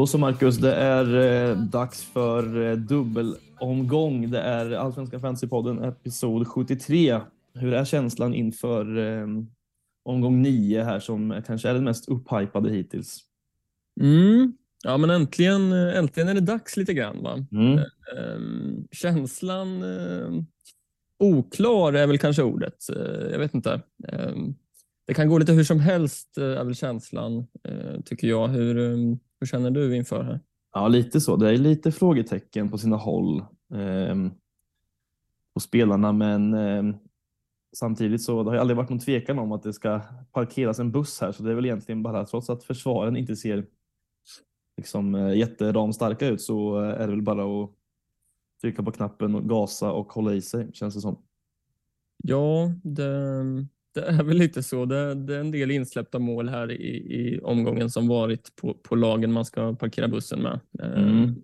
Då så Marcus, det är eh, dags för eh, dubbelomgång. Det är Allsvenska Fantasypodden episod 73. Hur är känslan inför eh, omgång 9 här som kanske är den mest upphypade hittills? Mm. Ja, men äntligen, äntligen är det dags lite grann. Va? Mm. Ehm, känslan eh, oklar är väl kanske ordet. Eh, jag vet inte. Ehm, det kan gå lite hur som helst är väl känslan, eh, tycker jag. Hur, eh, hur känner du inför här? Ja, lite så. Det är lite frågetecken på sina håll eh, på spelarna, men eh, samtidigt så det har ju aldrig varit någon tvekan om att det ska parkeras en buss här, så det är väl egentligen bara trots att försvaren inte ser liksom eh, jätteramstarka ut så är det väl bara att trycka på knappen och gasa och hålla i sig känns det som. Ja, det, det är väl lite så. Det, det, är en del insläppta mål här i, i omgången som varit på, på lagen man ska parkera bussen med. Mm.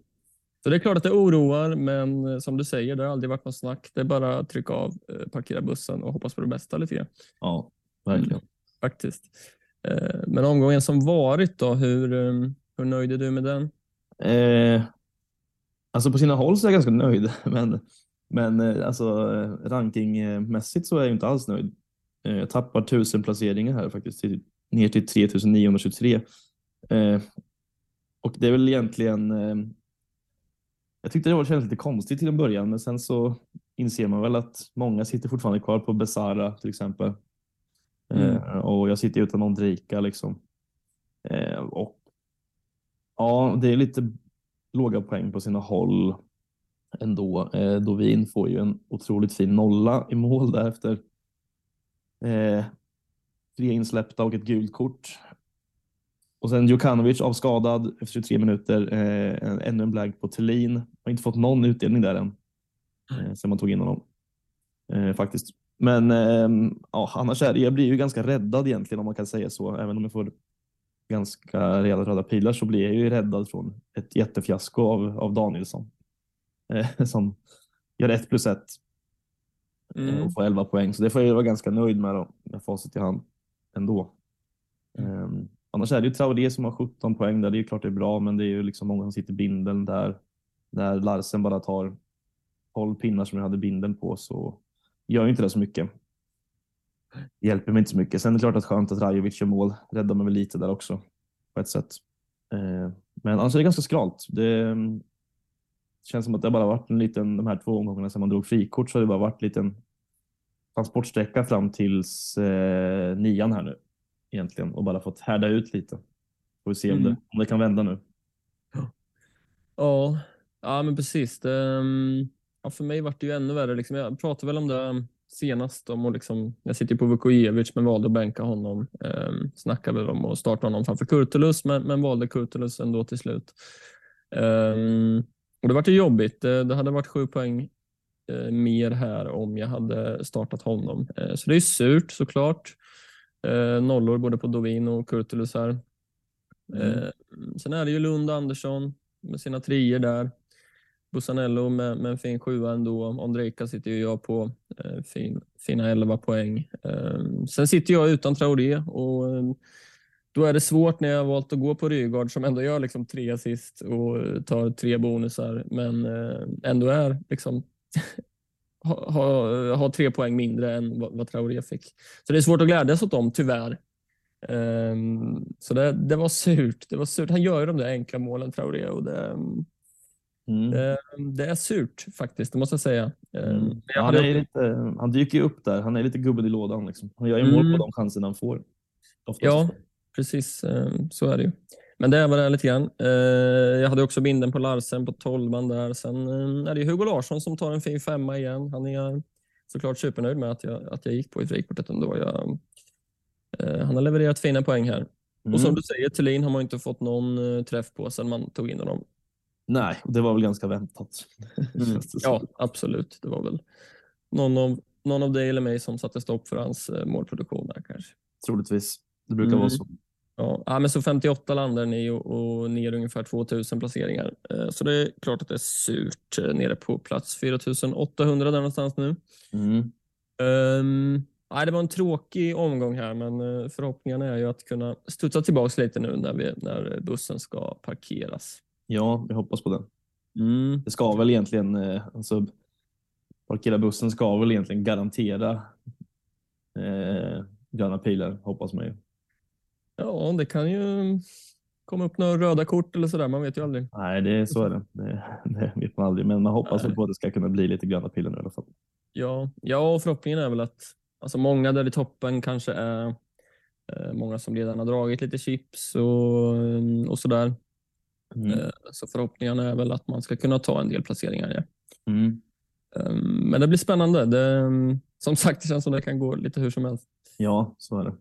Så det är klart att det oroar, men som du säger, det har aldrig varit något snack. Det är bara att trycka av, eh, parkera bussen och hoppas på det bästa lite grann. Ja, verkligen. Mm, faktiskt. Eh, men omgången som varit då, hur, hur nöjd är du med den? Eh, alltså på sina håll så är jag ganska nöjd, men, men alltså rankingmässigt så är jag inte alls nöjd. Jag tappar tusen placeringar här faktiskt till, ner till 3923. Eh, och det är väl egentligen eh, jag tyckte det var kändes lite konstigt till en början, men sen så inser man väl att många sitter fortfarande kvar på Besara till exempel. Mm. Eh, och jag sitter utan Ondrejka liksom. Eh, och ja, det är lite låga poäng på sina håll ändå. Eh, Dovin får ju en otroligt fin nolla i mål därefter. Eh, tre insläppta och ett gult kort. Och sen Djukanovic avskadad efter 23 minuter. Eh, ännu en blank på Thelin. Har inte fått någon utdelning där än. Eh, sen man tog in honom. Eh, faktiskt. Men eh, ja, annars är det, jag blir ju ganska räddad egentligen om man kan säga så. Även om jag får ganska rejäla röda pilar så blir jag ju räddad från ett jättefiasko av, av Danielsson. Eh, som gör ett plus ett Mm. och får 11 poäng. Så det får jag vara ganska nöjd med då, med facit i hand ändå. Um, annars är det ju Traoré som har 17 poäng där. Det är klart det är bra, men det är ju liksom många som sitter i bindeln där. När Larsen bara tar 12 pinnar som jag hade bindeln på så gör ju inte det så mycket. Det hjälper mig inte så mycket. Sen är det klart att skönt att Rajovic gör mål. Räddar mig väl lite där också på ett sätt. Uh, men annars är det ganska skralt. Det, känns som att det bara varit en liten, de här två omgångarna sedan man drog frikort så har det bara varit en liten transportsträcka fram tills eh, nian här nu egentligen och bara fått härda ut lite. Får vi se om, Mm. det, om det kan vända nu. Ja, ja men precis. Det, mm, ja, för mig vart det ju ännu värre. Liksom. Jag pratade väl om det senast. Om att liksom, jag sitter på Vukojevic men valde att bänka honom. Um, snackade väl om att starta honom framför Kurtulus men, men valde Kurtulus ändå till slut. Ehm, och det vart ju jobbigt. Det, det hade varit sju poäng eh, mer här om jag hade startat honom. Eh, så det är surt såklart. Eh, nollor både på Dovin och Kurtulus här. Mm. Sen är det ju Lund Andersson med sina trier där. Busanello med, med en fin sjua ändå. Ondrejka sitter ju jag på. Fin, fina 11 poäng. Sen sitter jag utan Traoré och då är det svårt när jag har valt att gå på Rygaard som ändå gör liksom tre assist och tar tre bonusar men ändå är liksom har ha, ha tre poäng mindre än vad, vad Traoré fick. Så det är svårt att glädjas åt dem, tyvärr. Ehm, så det, det var surt. Det var surt. Han gör ju de där enkla målen, Traoré, och det, Mm. det, det är surt faktiskt, det måste jag säga. Ehm, Mm. jag Han, är lite, han dyker ju upp där. Han är lite gubben i lådan. Liksom. Han gör ju mål Mm. på de chanser han får. Oftast. Ja, precis. ehm, Så är det ju. Men det var det lite grann. Eh, Jag hade också binden på Larsen på 12 där. Sen eh, är det Hugo Larsson som tar en fin femma igen. Han är såklart supernöjd med att jag, att jag gick på i frikortet ändå. Jag, eh, han har levererat fina poäng här. Mm. Och som du säger, Thelin har man inte fått någon träff på sedan man tog in honom. Nej, det var väl ganska väntat. Mm. Ja, absolut. Det var väl någon av, någon av dig eller mig som satte stopp för hans målproduktion där kanske. Troligtvis. Det brukar Mm. vara så. Ja, men så 58 landar ni och, och ner ungefär 2000 placeringar. Eh, Så det är klart att det är surt eh, nere på plats 4800 där någonstans nu. Mm. Ehm, nej, det var en tråkig omgång här, men eh, förhoppningen är ju att kunna studsa tillbaka lite nu när, vi, när bussen ska parkeras. Ja, vi hoppas på det. Mm. Det ska väl egentligen, alltså, parkera bussen ska väl egentligen garantera eh, gröna pilar, hoppas man ju. Ja, det kan ju komma upp några röda kort eller sådär, man vet ju aldrig. Nej, det är så är det. Det, det vet man aldrig, men man hoppas Nej. att det ska kunna bli lite gröna pilar nu i alla fall. Ja, ja och förhoppningen är väl att alltså många där i toppen kanske är eh, många som redan har dragit lite chips och, eh, och sådär. Mm. Eh, Så förhoppningen är väl att man ska kunna ta en del placeringar. Ja. Mm. Eh, Men det blir spännande. Det, som sagt, det känns som det kan gå lite hur som helst. Ja, så är det.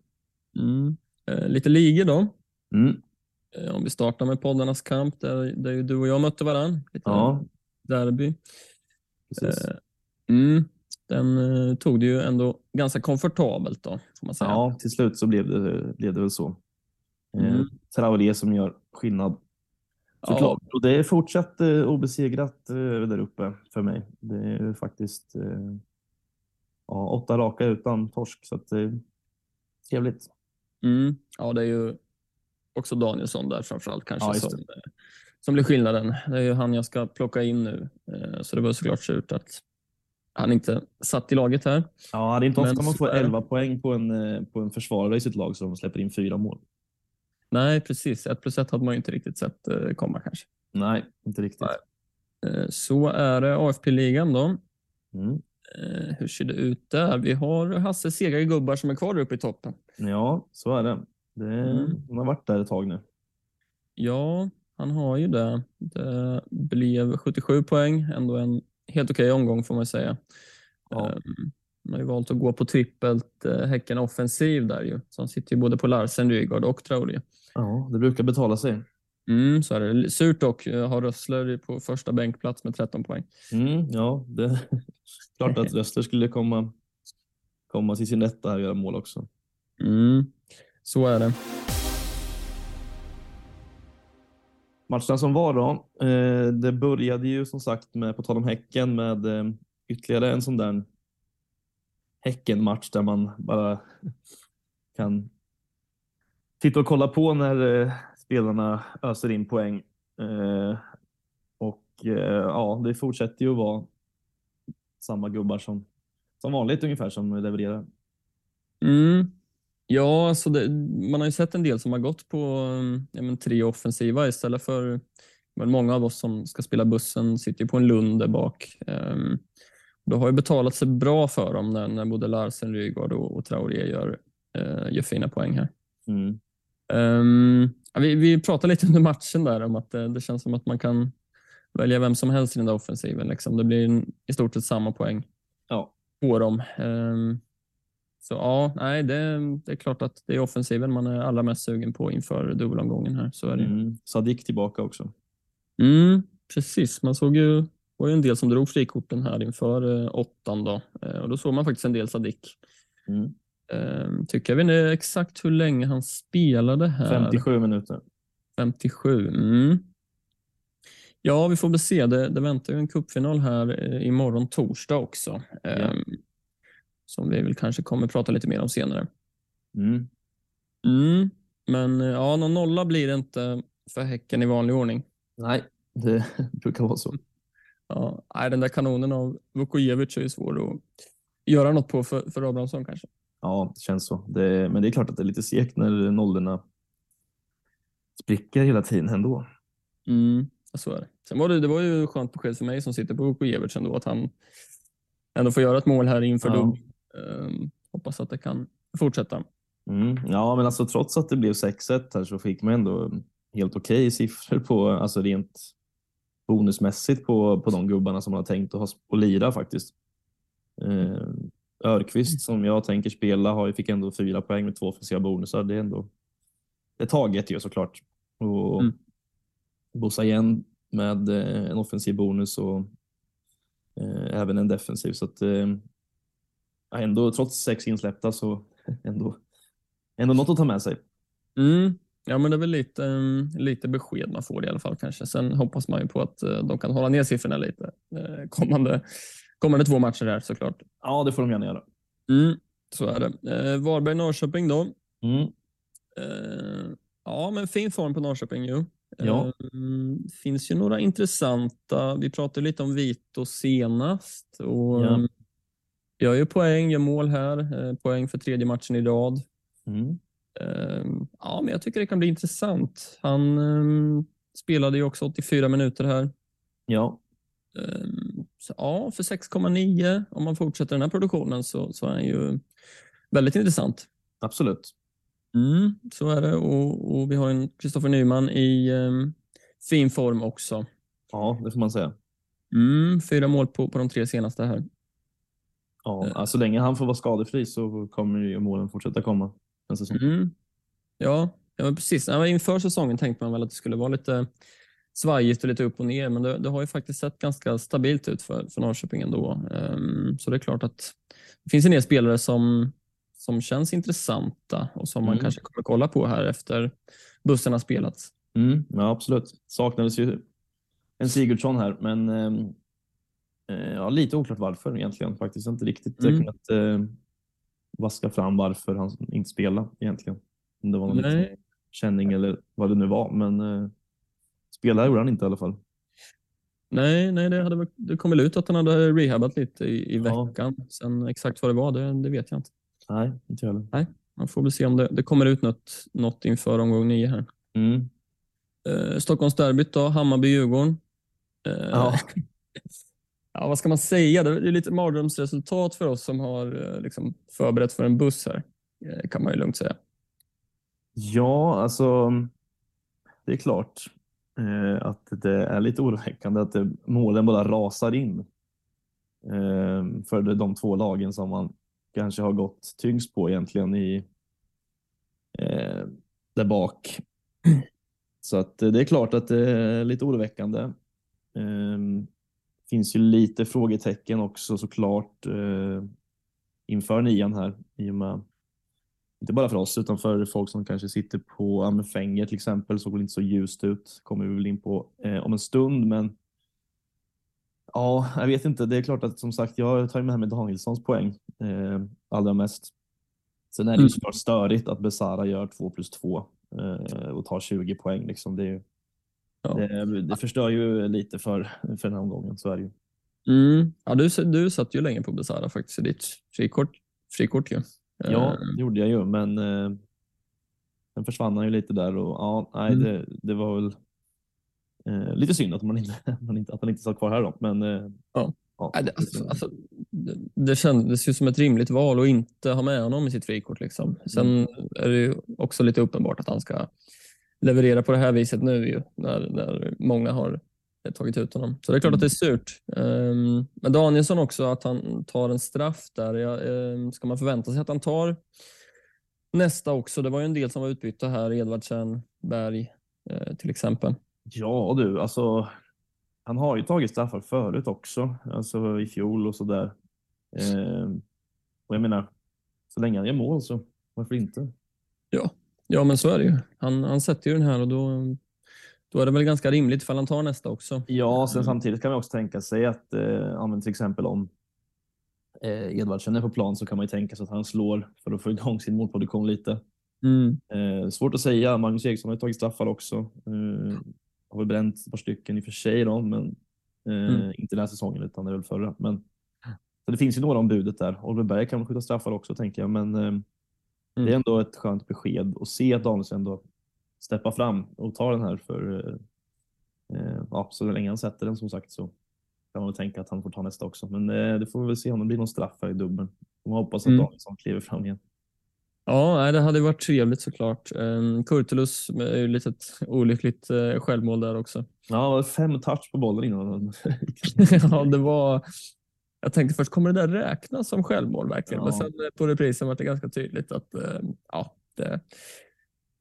Mm. Eh, Lite ligor då. Mm. Eh, Om vi startar med poddarnas kamp där, där ju du och jag mötte varandra. Lite Ja, derby. precis. Eh, Mm. Den eh, tog det ju ändå ganska komfortabelt då, får man säga. Ja, till slut så blev det, blev det väl så. Eh, Mm. Traoré som gör skillnad. Ja. Och det är fortsatt eh, obesegrat eh, där uppe för mig. Det är ju faktiskt eh, ja, åtta raka utan torsk, så att det är trevligt. Mm. Ja, det är ju också Danielsson där framförallt kanske Ja, som, som blir skillnaden. Det är ju han jag ska plocka in nu, Eh, så det var såklart surt att han inte satt i laget här. Ja, det är inte ofta Men man får är det. 11 poäng på en, eh, på en försvarare i sitt lag som släpper in fyra mål. Nej, precis. Ett plus ett hade man ju inte riktigt sett eh, komma kanske. Nej, inte riktigt. Nej. Så är det AFP-ligan då. Mm. Hur ser det ut där? Vi har Hasse segare gubbar som är kvar uppe i toppen. Ja, så är det. det Mm. Han har varit där ett tag nu. Ja, han har ju det. Det blev 77 poäng, ändå en helt okej omgång får man säga. Ja. Ehm, Man har ju valt att gå på trippelt eh, Häcken offensiv där ju. Så han sitter ju både på Larsen, Rygaard och Traoré. Ja, det brukar betala sig. Mm, så är det. Surt dock, eh, har Rössler på första bänkplats med 13 poäng. Mm, ja, det är klart att Röster skulle komma, komma till sin rätta här och göra mål också. Mm, så är det. Matchen som var då, eh, det började ju som sagt med, på tal om Häcken, med eh, ytterligare en sån där Häcken-match där man bara kan titta och kolla på när eh, spelarna öser in poäng. Eh, och eh, ja, det fortsätter ju att vara samma gubbar som, som vanligt ungefär som levererar. Mm. Ja, alltså det, man har ju sett en del som har gått på mm, ja, men, tre offensiva istället för men många av oss som ska spela bussen sitter ju på en lund där bak. Um, det har ju betalat sig bra för dem när, när både Larsen, Rygaard och, och Traoré gör, eh, gör fina poäng här. Mm. Um, ja, vi, vi pratade lite under matchen där om att det, det känns som att man kan välja vem som helst i den där offensiven. Liksom. Det blir i stort sett samma poäng Ja. på dem. Um, så ja, nej, det, det är klart att det är offensiven man är allra mest sugen på inför dubbelomgången här. Så är det. Mm. Sadik tillbaka också. Mm, precis, man såg ju, det var ju en del som drog frikorten här inför eh, åttan då. Eh, och då såg man faktiskt en del Sadik. Mm. Eh, tycker jag vet inte exakt hur länge han spelade här. 57 minuter. 57. Mm. Ja, vi får väl se. Det, det väntar ju en cupfinal här eh, imorgon torsdag också. Eh, Som vi väl kanske kommer prata lite mer om senare. Mm. Mm. Men eh, ja, någon nolla blir det inte för Häcken i vanlig ordning. Nej, det brukar vara så. Ja, nej, den där kanonen av Vukojevic är ju svår att göra något på för, för Abrahamsson kanske. Ja, det känns så. Det, men det är klart att det är lite segt när nollorna spricker hela tiden ändå. Mm. Så är det. Sen var det, det var ju skönt besked för mig som sitter på Vukojevic ändå att han ändå får göra ett mål här inför Ja. Um, hoppas att det kan fortsätta. Mm. Ja, men alltså trots att det blev 6-1 här så fick man ändå helt okej siffror på, alltså rent bonusmässigt på, på de gubbarna som man har tänkt att ha och lira faktiskt. Eh, Örqvist som jag tänker spela har, ju- fick ändå fyra poäng med två offensiva bonusar. Det är ändå det är taget ju såklart. Och Mm. Bossa igen med eh, en offensiv bonus och eh, även en defensiv. Så att eh, ändå trots sex insläppta så ändå, ändå något att ta med sig. Mm. Ja, men det är väl lite, um, lite besked man får i alla fall kanske. Sen hoppas man ju på att uh, de kan hålla ner siffrorna lite uh, kommande, kommande två matcher här såklart. Ja, det får de gärna göra. Mm. så är det. Eh, Varberg-Norrköping då. Mm. Eh, ja, men fin form på Norrköping ju. Ja. Eh, finns ju några intressanta. Vi pratade lite om Vito senast. Och, Ja. Eh, Gör poäng, gör mål här. Eh, poäng för tredje matchen i rad. Mm. Eh, ja, men jag tycker det kan bli intressant. Han eh, spelade ju också 84 minuter här. Ja. Eh, så, ja, för 6,9 om man fortsätter den här produktionen så, så är han ju väldigt intressant. absolut. Mm, så är det och, och vi har en Kristoffer Nyman i fin form också. Ja, det får man säga. Mm, fyra mål på, på de tre senaste här. Ja, Eh. alltså, så länge han får vara skadefri så kommer ju målen fortsätta komma. Mm. Ja, ja men precis. Ja, inför säsongen tänkte man väl att det skulle vara lite svajigt och lite upp och ner, men det, det har ju faktiskt sett ganska stabilt ut för, för Norrköping ändå. Um, så det är klart att det finns en del spelare som, som känns intressanta och som man Mm. kanske kommer kolla på här efter bussen har spelats. Mm, ja, absolut. Saknades ju en Sigurdsson här, men eh, ja, lite oklart varför egentligen. Faktiskt inte riktigt eh, Mm. kunnat eh, vaska fram varför han inte spelade egentligen. Om det var någon Nej. liksom känning eller vad det nu var, men eh, spela gjorde han inte i alla fall. Nej, nej det, hade, det kom väl ut att han hade rehabat lite i, i Ja. veckan. Sen exakt vad det var, det, det vet jag inte. Nej, inte heller. Man får väl se om det, det kommer ut något, något inför omgång nio här. Mm. Eh, Stockholmsderbyt då, Hammarby-Djurgården. Eh, Ja. ja, vad ska man säga? Det är lite mardrömsresultat för oss som har eh, liksom, förberett för en buss här, eh, kan man ju lugnt säga. Ja, alltså det är klart eh, att det är lite oroväckande att det, målen bara rasar in eh, för de, två lagen som man kanske har gått tyngst på egentligen i eh, där bak. Så att det är klart att det är lite oroväckande. Ehm, Finns ju lite frågetecken också såklart eh, inför nian här i och med inte bara för oss utan för folk som kanske sitter på Fenger till exempel såg väl inte så ljust ut. Kommer vi väl in på eh, om en stund men ja, jag vet inte. Det är klart att som sagt jag tar med mig Danielssons poäng eh, allra mest. Sen är det ju Mm. såklart störigt att Besara gör 2 plus 2 eh, och tar 20 poäng. Liksom. Det, är Ja. det, det förstör ju lite för, för den här omgången, så är det ju. Mm. Ja, du, du satt ju länge på Besara faktiskt i ditt frikort. frikort ju. Ja, Eh, det gjorde jag ju, men eh, försvann han ju lite där och ja, nej, Mm. det, det var väl eh, lite synd att, man inte, man inte, att han inte satt kvar här då. Men eh, Ja. ja, Nej, det, alltså, alltså, det, det kändes ju som ett rimligt val att inte ha med honom i sitt frikort. Liksom. Sen Mm. är det ju också lite uppenbart att han ska leverera på det här viset nu ju, när, när många har tagit ut honom. Så det är klart att det är surt. Um, men Danielsson också, att han tar en straff där. Ja, um, ska man förvänta sig att han tar nästa också? Det var ju en del som var utbytta här, Edvardsen, Berg eh, till exempel. ja du, alltså han har ju tagit straffar förut också, alltså i fjol och sådär. Eh, och jag menar, så länge han gör mål så varför inte? Ja, men så är det ju. Han, han sätter ju den här och då, då är det väl ganska rimligt ifall han tar nästa också. Ja, sen Mm. samtidigt kan man också tänka sig att eh, ja, till exempel om eh, Edvardsen är på plan så kan man ju tänka sig att han slår för att få igång sin målproduktion lite. Mm. Eh, svårt att säga. Magnus Eriksson har ju tagit straffar också. Eh, har väl bränt ett par stycken i och för sig då, men eh, Mm. inte den här säsongen utan det är väl förra. Men, så det finns ju några om budet där. Oliver Berg kan väl skjuta straffar också tänker jag, men eh, det är Mm. ändå ett skönt besked att se att Danielsson ändå steppar fram och tar den här för eh, eh, ja, så länge han sätter den som sagt så kan man väl tänka att han får ta nästa också. Men eh, det får vi väl se om det blir någon straff här i dubbeln. Man hoppas att Mm. Danielsson kliver fram igen. Ja, det hade varit trevligt såklart. Um, Kurtulus är ju lite ett olyckligt uh, självmål där också. Ja, fem touch på bollen innan ja, det var... Jag tänkte först, kommer det där räknas som självmål verkligen? Men Ja. sen eh, på reprisen var det ganska tydligt att eh, ja, det,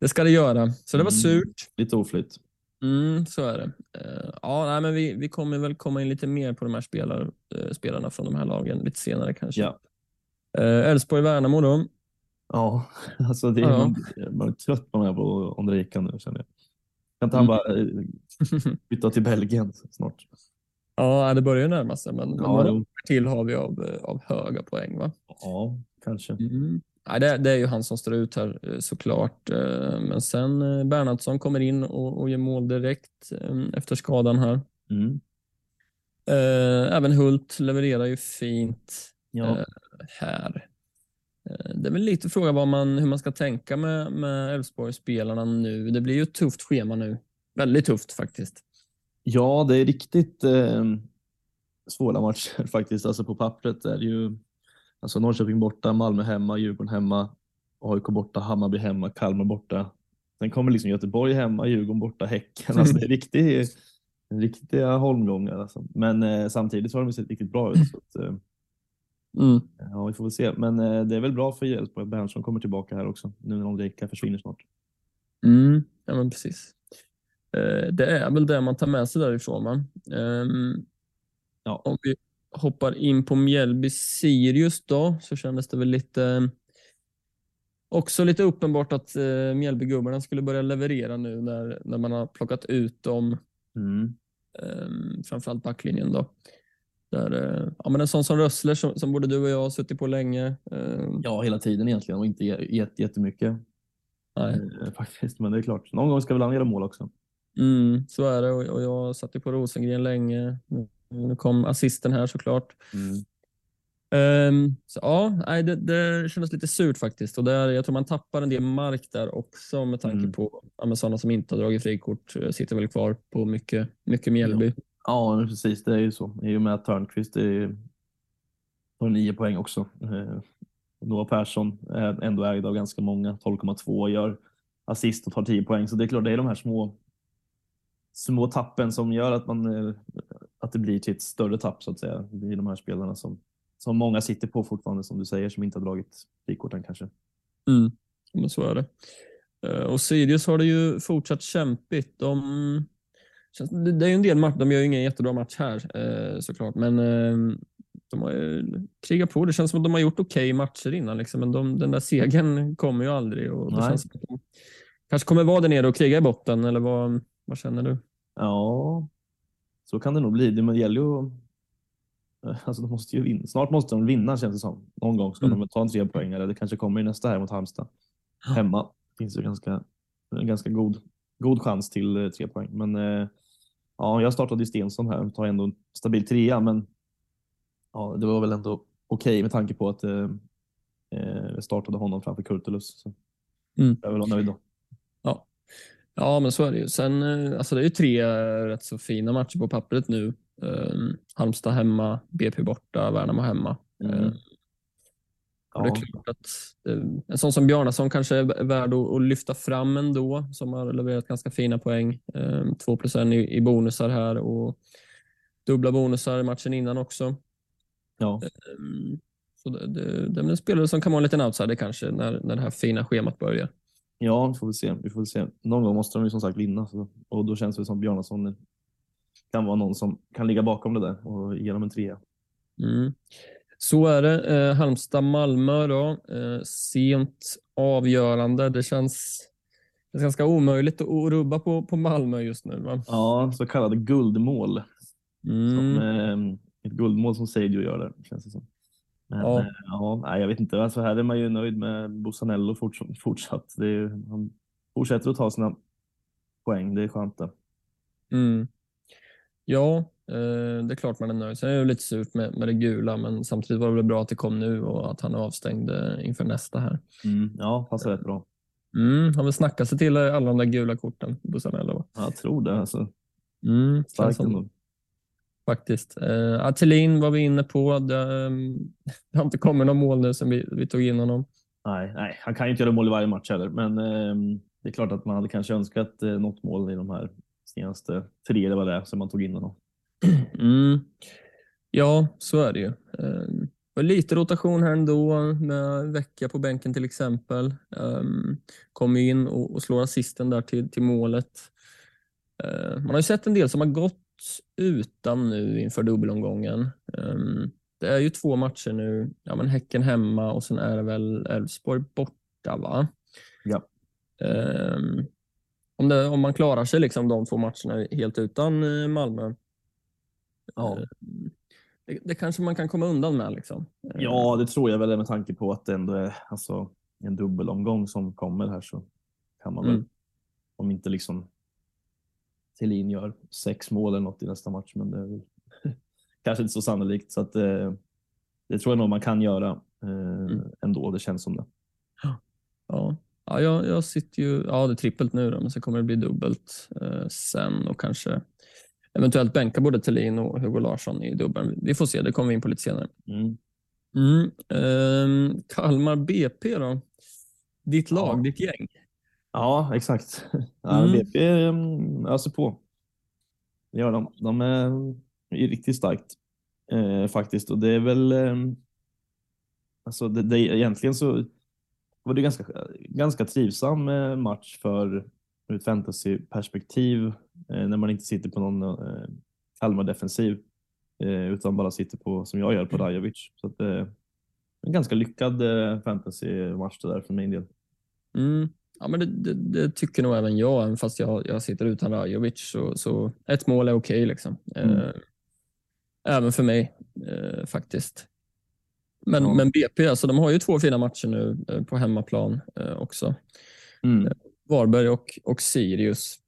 det ska det göra. Så det var Mm. surt. lite oflyt. Mm, så är det. Eh, ja, nej, men vi, vi kommer väl komma in lite mer på de här spelar, spelarna från de här lagen lite senare kanske. Ja. Elfsborg-Värnamo då. Ja, alltså det är, Ja. man, man är trött på den här Ondrejka nu känner jag. Kan inte han Mm. bara flytta till Belgien snart? Ja, det börjar närma sig, men Ja, några år till har vi av, av höga poäng. va? Ja, kanske. Mm. Nej, det, det är ju han som står ut här eh, såklart. Eh, Men sen eh, Bernhardsson kommer in och, och gör mål direkt eh, efter skadan här. Mm. Eh, Även Hult levererar ju fint Ja. Eh, här. Eh, Det är väl lite fråga vad man, hur man ska tänka med, med Elfsborgsspelarna nu. Det blir ju ett tufft schema nu. Väldigt tufft faktiskt. Ja, det är riktigt eh, svåra matcher faktiskt. Alltså på pappret är det ju alltså Norrköping borta, Malmö hemma, Djurgården hemma, AIK borta, Hammarby hemma, Kalmar borta. Sen kommer liksom Göteborg hemma, Djurgården borta, Häcken. Alltså det är riktigt, riktiga holmgångar. Alltså. Men eh, samtidigt har de sett riktigt bra ut. Så att, eh, Mm. ja, vi får väl se. Men eh, det är väl bra för Elfsborg att Bernhardsson kommer tillbaka här också. Nu när Ondrejka försvinner snart. Mm. Ja, men precis. Eh, Det är väl det man tar med sig därifrån. Va? Ehm, Ja. Om vi hoppar in på Mjällby-Sirius då, så kändes det väl lite också lite uppenbart att eh, Mjällbygubbarna skulle börja leverera nu när, när man har plockat ut dem, Mm. eh, framförallt backlinjen då. Där, eh, ja, men en sån som Rössler som, som både du och jag har suttit på länge. Eh, Ja, hela tiden egentligen och inte jät- jättemycket. nej. Eh, faktiskt, men det är klart. Någon gång ska väl han göra mål också. Mm, så är det och, och jag satt ju på Rosengren länge. Nu kom assisten här såklart. Mm. Ehm, så ja, nej, det, det kändes lite surt faktiskt. Och där, jag tror man tappar en del mark där också med tanke Mm. på ja, sådana som inte har dragit frikort eh, sitter väl kvar på mycket, mycket Mjällby. Ja, men precis. Det är ju så. I och med att Törnqvist är, har nio poäng också. Eh, Noah Persson är ändå ägd av ganska många. 12,2 gör assist och tar 10 poäng. Så det är klart, det är de här små, små tappen som gör att, man, eh, att det blir till ett större tapp så att säga. Det blir de här spelarna som, som många sitter på fortfarande, som du säger, som inte har dragit frikorten kanske. Mm. Men så är det. Eh, Och Sirius har det ju fortsatt kämpigt. De, det är ju en del matcher, de gör ju ingen jättebra match här eh, såklart, men de har ju krigat på. Det känns som att de har gjort okej matcher innan, liksom, men de, den där segern kommer ju aldrig. Och det Nej. känns som att de kanske kommer vara där nere och kriga i botten, eller vad, vad känner du? Ja, så kan det nog bli. Det gäller ju Alltså de måste ju vinna. Snart måste de vinna känns det som. Någon gång ska Mm. de ta en tre poäng eller det kanske kommer i nästa här mot Halmstad. Hemma finns ju ganska, en ganska god, god chans till eh, tre poäng. Men eh, ja, jag startade i Stensson här och tar ändå en stabil trea, men ja, det var väl ändå okej med tanke på att eh, eh, jag startade honom framför Kurtulus. Så Mm. Jag är väl nöjd då. Ja, men så är det ju. Sen, eh, alltså det är ju tre eh, rätt så fina matcher på pappret nu. Um, Halmstad hemma, BP borta, Värnamo hemma. Mm. Eh, Och det är Ja. klart att eh, en sån som Bjarnason kanske är värd att, att lyfta fram ändå, som har levererat ganska fina poäng. Eh, Två plus en i, i bonusar här och dubbla bonusar i matchen innan också. Ja. Eh, Så det, det, det är en spelare som kan vara en liten outsider kanske när, när det här fina schemat börjar. Ja, vi får väl se. Vi får se. Någon gång måste de ju som sagt vinna så, och då känns det som Bjarnason kan vara någon som kan ligga bakom det där och ge dem en trea. Mm. Så är det. Eh, Halmstad-Malmö då. Eh, sent avgörande. Det känns, det känns ganska omöjligt att att rubba på, på Malmö just nu. Va? Ja, så kallade guldmål. Mm. Som, eh, ett guldmål som Seidio gör där, känns det som. Men, Ja. ja. ja, jag vet inte. Alltså, här är man ju nöjd med Bosanello fort, fortsatt. Det är, ju- han fortsätter att ta sina poäng. Det är skönt det. Mm. Ja, eh, det är klart man är nöjd. Sen är det lite surt med, med det gula, men samtidigt var det väl bra att det kom nu och att han är avstängd eh, inför nästa här. Mm, ja, passar rätt bra. Mm. Han vill snacka sig till alla de där gula korten, Busanello. va? Jag tror det. Alltså, Mm. starkt ändå. Faktiskt. Eh, Athelin var vi inne på. Det, ehm, det har inte kommit någon mål nu sen vi, vi tog in honom. Nej, nej, han kan ju inte göra mål i varje match heller, men eh, det är klart att man hade kanske önskat eh, något mål i de här senaste tre eller vad det som man tog in honom. Mm. Ja, så är det ju. Um, lite rotation här ändå med vecka på bänken till exempel. Um, kommer in och, och slår assisten där till, till målet. Eh, man har ju sett en del som har gått utan nu inför dubbelomgången. Um, det är ju två matcher nu. Ja, men Häcken hemma och sen är det väl Elfsborg borta va? Ja. Um, om, det, om man klarar sig liksom de två matcherna helt utan eh, Malmö, Ja. Eh, Det, det kanske man kan komma undan med. Liksom. Ja, det tror jag väl med tanke på att det ändå är alltså, en dubbelomgång som kommer här så kan man väl, Mm. om inte liksom Thelin gör sex mål eller något i nästa match, men det är väl kanske inte så sannolikt. Så att, eh, det tror jag nog man kan göra eh, ändå, det känns som det. Ja, ja jag, jag sitter ju, ja det är trippelt nu då, men sen kommer det bli dubbelt eh, sen och kanske eventuellt bänka både Thelin och Hugo Larsson i dubbeln. Vi får se, det kommer vi in på lite senare. Mm. Mm. ehm, Kalmar BP då? Ditt lag, Ja. ditt gäng. Ja, exakt. Ja, Mm. BP mm, öser på. Det gör de. De är, är riktigt starkt eh, faktiskt. Och det är väl... Eh, alltså det, det, egentligen så var det ganska, ganska trivsam eh, match för ur ett fantasyperspektiv eh, när man inte sitter på någon eh, Kalmar-defensiv eh, utan bara sitter på, som jag gör, på Rajovic. Så att, eh, en ganska lyckad eh, fantasy-match det där för min del. Mm. Ja, men det, det, det tycker nog även jag, även fast jag, jag sitter utan Rajovic. Så, så ett mål är okej. liksom. Mm. Eh, även för mig eh, faktiskt. Men, Ja. men BP, alltså, de har ju två fina matcher nu eh, på hemmaplan också. Mm. Varberg och, och Sirius.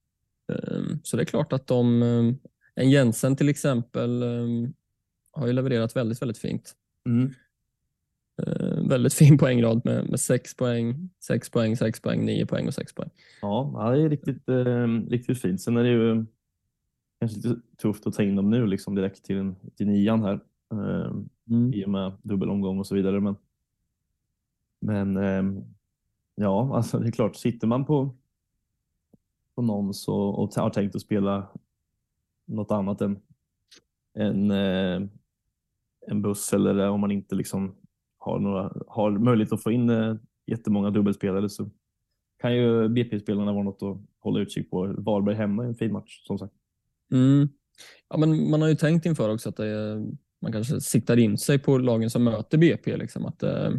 Så det är klart att de, en Jensen till exempel, har ju levererat väldigt, väldigt fint. Mm. Eh, väldigt fin poängrad med, med 6 poäng, 6 poäng, 6 poäng, 9 poäng och 6 poäng. Ja, det är riktigt, eh, riktigt fint. Sen är det ju kanske lite tufft att ta in dem nu liksom direkt till, en, till nian här eh, i och med dubbelomgång och så vidare. Men, men eh, ja, alltså det är klart, sitter man på, på någon så, och har tänkt att spela något annat än, än eh, en buss eller om man inte liksom har, några, har möjlighet att få in eh, jättemånga dubbelspelare så kan ju BP-spelarna vara något att hålla utkik på. Varberg hemma är en fin match som sagt. Mm. Ja, men man har ju tänkt inför också att det, är- man kanske siktar in sig på lagen som möter BP. Liksom, att, eh,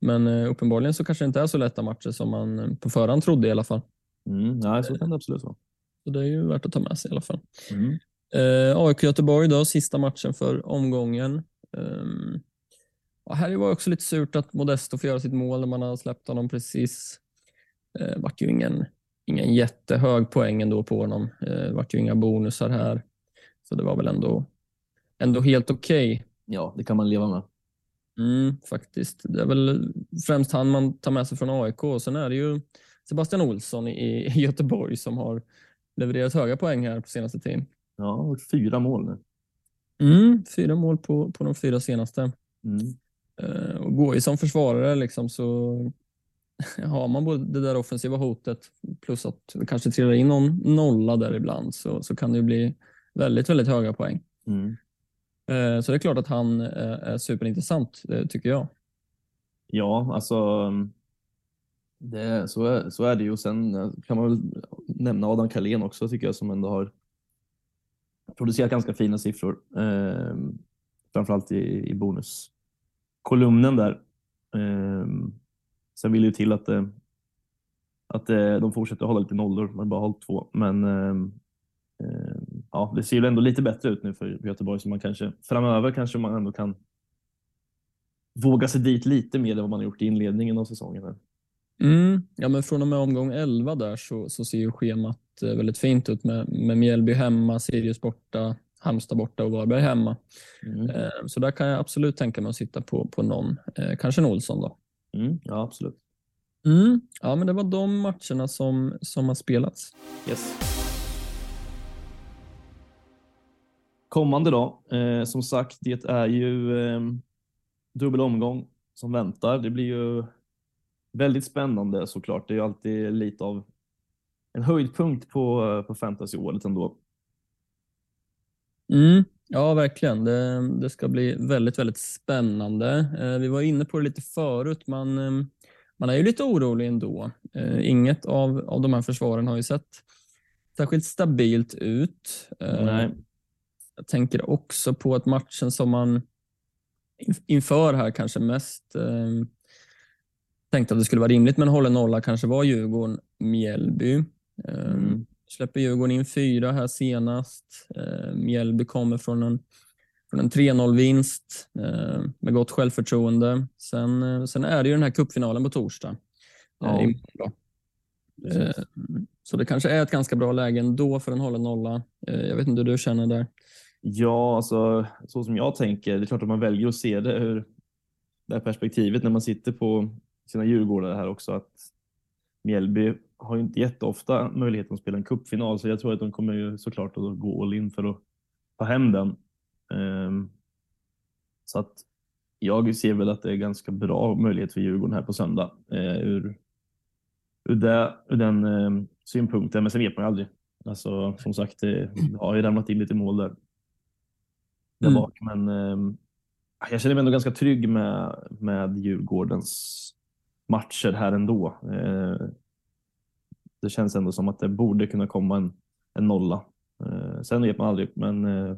men eh, uppenbarligen så kanske det inte är så lätta matcher som man eh, på förhand trodde i alla fall. Mm, nej, så kan det absolut vara. Så det är ju värt att ta med sig i alla fall. Mm. Eh, AIK Göteborg då, sista matchen för omgången. Um, ja, här var det också lite surt att Modesto får göra sitt mål när man har släppt honom precis. Eh, vart ju ingen, ingen jättehög poäng ändå på honom. Eh, vart ju inga bonusar här. Så det var väl ändå, ändå helt okej. Ja, det kan man leva med. Mm, faktiskt. Det är väl främst han man tar med sig från AIK. Sen är det ju Sebastian Olsson i, i Göteborg som har levererat höga poäng här på senaste tiden. Ja, fyra mål nu. Mm, fyra mål på, på de fyra senaste. Mm. Eh, och går ju som försvarare liksom så har man både det där offensiva hotet plus att det kanske trillar in någon nolla där ibland så, så kan det bli väldigt, väldigt höga poäng. Mm. Eh, så det är klart att han eh, är superintressant, tycker jag. Ja, alltså det, så, är, så är det ju. Sen kan man väl nämna Adam Kalén också tycker jag som ändå har producerat ganska fina siffror. Eh, framförallt i, i kolumnen där. Eh, sen vill det ju till att, eh, att eh, de fortsätter hålla lite nollor. Man har bara hållit två. Men eh, eh, ja, det ser ju ändå lite bättre ut nu för Göteborg så man kanske framöver kanske man ändå kan våga sig dit lite mer än vad man har gjort i inledningen av säsongen. Mm. Ja, men från och med omgång 11 där så, så ser ju schemat eh, väldigt fint ut med, med Mjällby hemma, Sirius borta, Halmstad borta och Varberg hemma. Mm. Eh, Så där kan jag absolut tänka mig att sitta på, på någon, eh, kanske en Olsson då. Mm, ja, absolut. Mm. Ja, men det var de matcherna som, som har spelats. Yes. Kommande då, eh, som sagt, det är ju eh, dubbel omgång som väntar. Det blir ju väldigt spännande såklart. Det är ju alltid lite av en höjdpunkt på, på fantasyåret ändå. Mm. Ja, verkligen. Det, det ska bli väldigt, väldigt spännande. Eh, vi var inne på det lite förut. Man, eh, man är ju lite orolig ändå. Eh, inget av, av de här försvaren har ju sett särskilt stabilt ut. Eh, Nej. Jag tänker också på att matchen som man in- inför här kanske mest eh, tänkte att det skulle vara rimligt med en hållen nolla kanske var Djurgården-Mjällby. Eh, Mm. Släpper Djurgården in fyra här senast. Eh, Mjällby kommer från en, från en 3-0-vinst eh, med gott självförtroende. Sen, eh, sen är det ju den här cupfinalen på torsdag. Ja. Eh, så det kanske är ett ganska bra läge ändå för en hållen nolla. Jag vet inte hur du känner där. Ja, alltså så som jag tänker, det är klart att man väljer att se det ur det här perspektivet när man sitter på sina Djurgårdar här också att Mjällby har ju inte jätteofta möjligheten att spela en cupfinal så jag tror att de kommer ju såklart att gå all in för att ta hem den. Ehm, så att jag ser väl att det är ganska bra möjlighet för Djurgården här på söndag eh, ur, ur, det, ur den eh, synpunkten. Men sen vet man ju aldrig. Alltså som sagt, det, har ju ramlat in lite mål där, där Mm. bak. Men eh, jag känner mig ändå ganska trygg med, med Djurgårdens matcher här ändå. Eh, det känns ändå som att det borde kunna komma en, en nolla. Eh, sen vet man aldrig, men eh,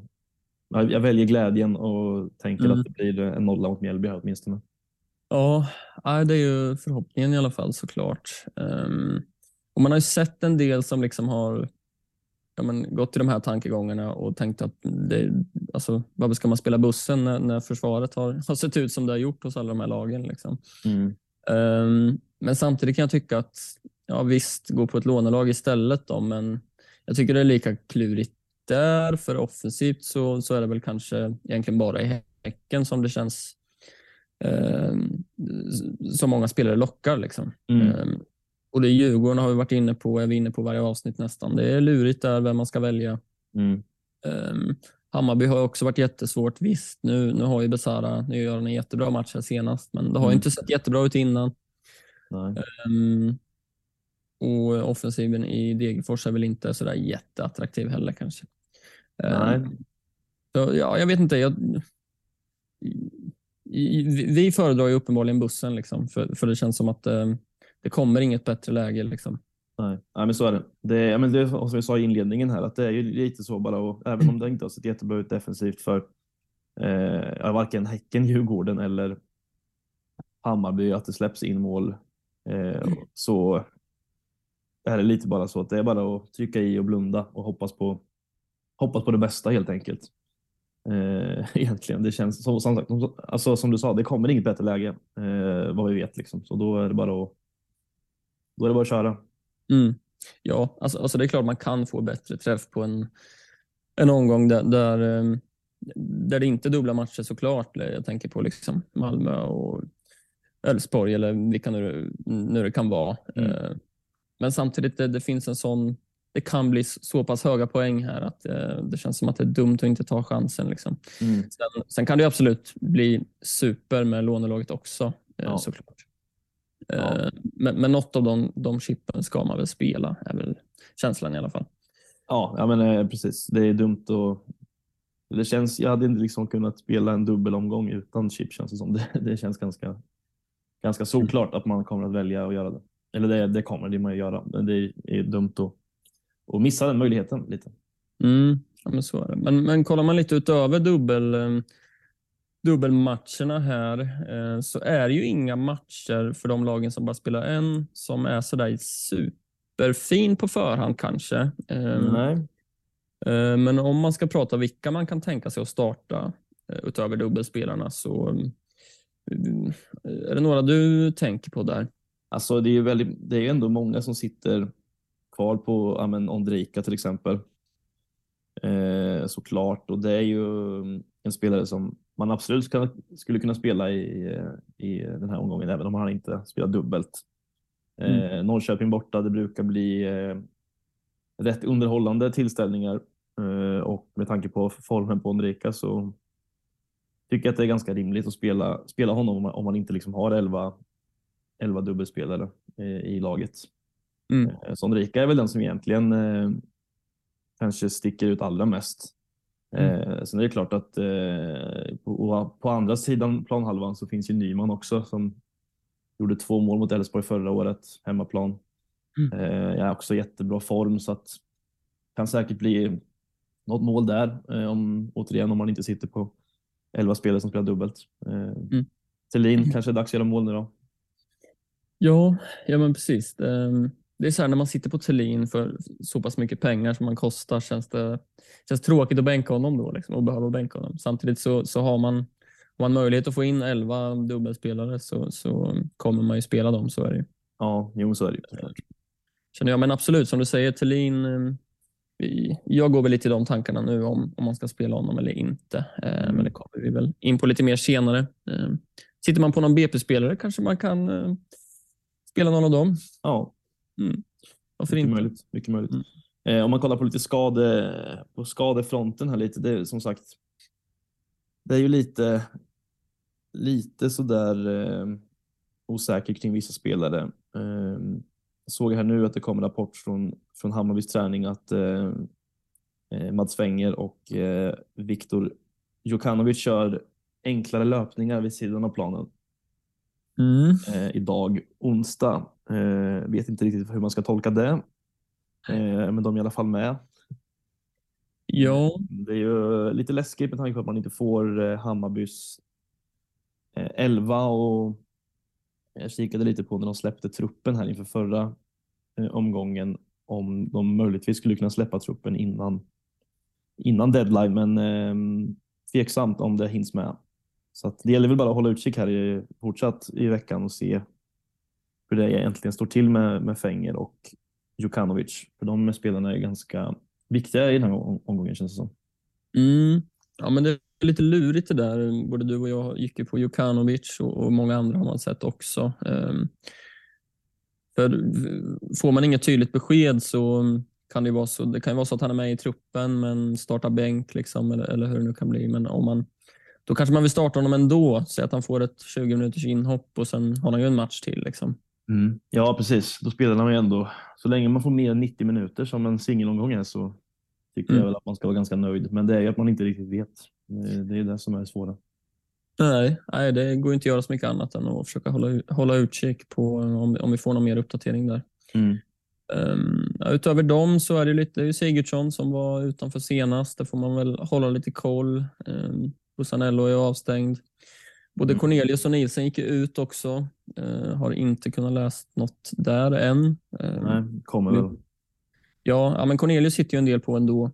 jag väljer glädjen och tänker Mm. att det blir en nolla mot Mjällby här åtminstone. Ja, det är ju förhoppningen i alla fall såklart. Um, och man har ju sett en del som liksom har ja, men, gått i de här tankegångarna och tänkt att det, alltså, varför ska man spela bussen när, när försvaret har, har sett ut som det har gjort hos alla de här lagen. Liksom. Um, men samtidigt kan jag tycka att ja, visst, gå på ett lånelag istället då, men jag tycker det är lika klurigt där. För offensivt så, så är det väl kanske egentligen bara i Häcken som det känns um, som många spelare lockar. Liksom. Mm. Um, och det Djurgården har vi varit inne på, är vi inne på varje avsnitt nästan. Det är lurigt där vem man ska välja. Mm. Um, Hammarby har också varit jättesvårt. Visst, nu, nu har ju Besara, nu gör han en jättebra match här senast, men det har Mm. inte sett jättebra ut innan. Um, och offensiven i Degerfors är väl inte sådär jätteattraktiv heller kanske. Nej. Um, så, ja, jag vet inte. Jag, vi- föredrar ju uppenbarligen bussen, liksom, för, för det känns som att um, det kommer inget bättre läge. Liksom. Nej. Nej, men så är det. Det, är- ja, men det är som vi sa i inledningen här, att det är ju lite så bara, och även om det inte har sett jättebra ut defensivt för eh, varken Häcken, Djurgården eller Hammarby, att det släpps in mål, eh, så är det lite bara så att det är bara att trycka i och blunda och hoppas på, hoppas på det bästa helt enkelt. Eh, egentligen, det känns som, som, sagt, alltså, som du sa, det kommer inget bättre läge eh, vad vi vet liksom. Så då är det bara att, då är det bara att köra. Mm. Ja, alltså, alltså det är klart man kan få bättre träff på en, en omgång där, där, ehm, där det inte är dubbla matcher såklart. Jag tänker på liksom Malmö och Elfsborg eller vilka nu, nu det kan vara. Mm. Eh, Men samtidigt, det, det finns en sån det kan bli så pass höga poäng här att eh, det känns som att det är dumt att inte ta chansen. Liksom. Mm. Sen, sen kan det absolut bli super med lånelaget också eh, Ja. såklart. Ja. Eh, Men, men något av de, de chippen ska man väl spela, är väl känslan i alla fall. Ja, ja men eh, precis. Det är dumt och det känns, jag hade inte liksom kunnat spela en dubbelomgång utan chip känns det som. Det, det känns ganska, ganska solklart att man kommer att välja att göra det. Eller det, det kommer det man att göra. Men det är dumt att, att missa den möjligheten lite. Mm, ja, men så är det. Men, men kollar man lite utöver dubbel, eh, dubbelmatcherna här eh, så är det ju inga matcher för de lagen som bara spelar en som är sådär superfin på förhand kanske. Eh, Nej. Eh, Men om man ska prata vilka man kan tänka sig att starta eh, utöver dubbelspelarna så är det några du tänker på där? Alltså det är ju väldigt, det är ändå många som sitter kvar på ja, men till exempel. Eh, såklart. Och det är ju en spelare som man absolut ska, skulle kunna spela i, eh, i den här omgången, även om han inte spelar dubbelt. Eh, Norrköping borta, det brukar bli eh, rätt underhållande tillställningar. Eh, och med tanke på formen på Ondrejka så tycker jag att det är ganska rimligt att spela, spela honom om man, om man inte liksom har 11, 11 dubbelspelare eh, i laget. Mm. Eh, Så Enrique är väl den som egentligen eh, kanske sticker ut allra mest. Eh, sen är det klart att eh, på, på andra sidan planhalvan så finns ju Nyman också som gjorde två mål mot Elfsborg förra året, hemmaplan. Mm. Eh, jag är också i jättebra form så att kan säkert bli något mål där, eh, om, återigen om man inte sitter på 11 spelare som spelar dubbelt. Eh, Mm. Thelin kanske är dags att göra mål nu då. Ja, ja men precis. Det, det är så här när man sitter på Thelin för så pass mycket pengar som man kostar känns det känns tråkigt att bänka honom då liksom, och behöva bänka honom. Samtidigt så, så har man, har man möjlighet att få in 11 dubbelspelare så, så kommer man ju spela dem, så är det ju. Ja, jo så är det ju. Känner jag, men absolut som du säger, Thelin eh, jag går väl lite i de tankarna nu om, om man ska spela honom eller inte. Eh, Mm. Men det kommer vi väl in på lite mer senare. Eh, sitter man på någon BP-spelare kanske man kan eh, spela någon av dem. Ja, Varför mycket inte? möjligt. Mycket möjligt. Mm. Eh, om man kollar på lite skade, på skadefronten här lite, det är som sagt, det är ju lite, lite sådär eh, osäker kring vissa spelare. Eh, jag såg här nu att det kom en rapport från, från Hammarbys träning att eh, eh, Mats Wenger och eh, Viktor Jokanovic kör enklare löpningar vid sidan av planen Mm. eh, idag, onsdag. Eh, vet inte riktigt hur man ska tolka det. Eh, men de är i alla fall med. Ja, Det är ju lite läskigt med tanke på att man inte får eh, Hammarbys eh, 11 och jag kikade lite på när de släppte truppen här inför förra eh, omgången om de möjligtvis skulle kunna släppa truppen innan, innan deadline, men eh, tveksamt om det hinns med. Så att det gäller väl bara att hålla utkik här i, fortsatt i veckan och se hur det egentligen står till med, med Fenger och Jukanovic. För de spelarna är ganska viktiga i den här omgången känns det som. mm. ja, men det är lite lurigt det där. Både du och jag gick ju på Jukanovic och, och många andra har man sett också. Um, för får man inget tydligt besked så kan det ju vara så. Det kan ju vara så att han är med i truppen men startar bänk liksom, eller, eller hur det nu kan bli. Men om man, då kanske man vill starta honom ändå. Säg att han får ett 20 minuters inhopp och sen har han ju en match till. Liksom. Ja, precis. Då spelar man ju ändå. Så länge man får mer än 90 minuter som en singelomgång är så tycker Mm. jag väl att man ska vara ganska nöjd. Men det är ju att man inte riktigt vet. Det det är det som är det svåra. Nej, nej, det går inte att göra så mycket annat än att försöka hålla, hålla utkik på om, om vi får någon mer uppdatering där. Mm. Um, ja, utöver dem så är det lite det är ju Sigurdsson som var utanför senast. Där får man väl hålla lite koll. Um, Busanello är avstängd. Både Mm. Cornelius och Nielsen gick ut också. Uh, har inte kunnat läsa något där än. Um, Nej, kommer Mm. väl. ja, ja, men Cornelius sitter ju en del på ändå.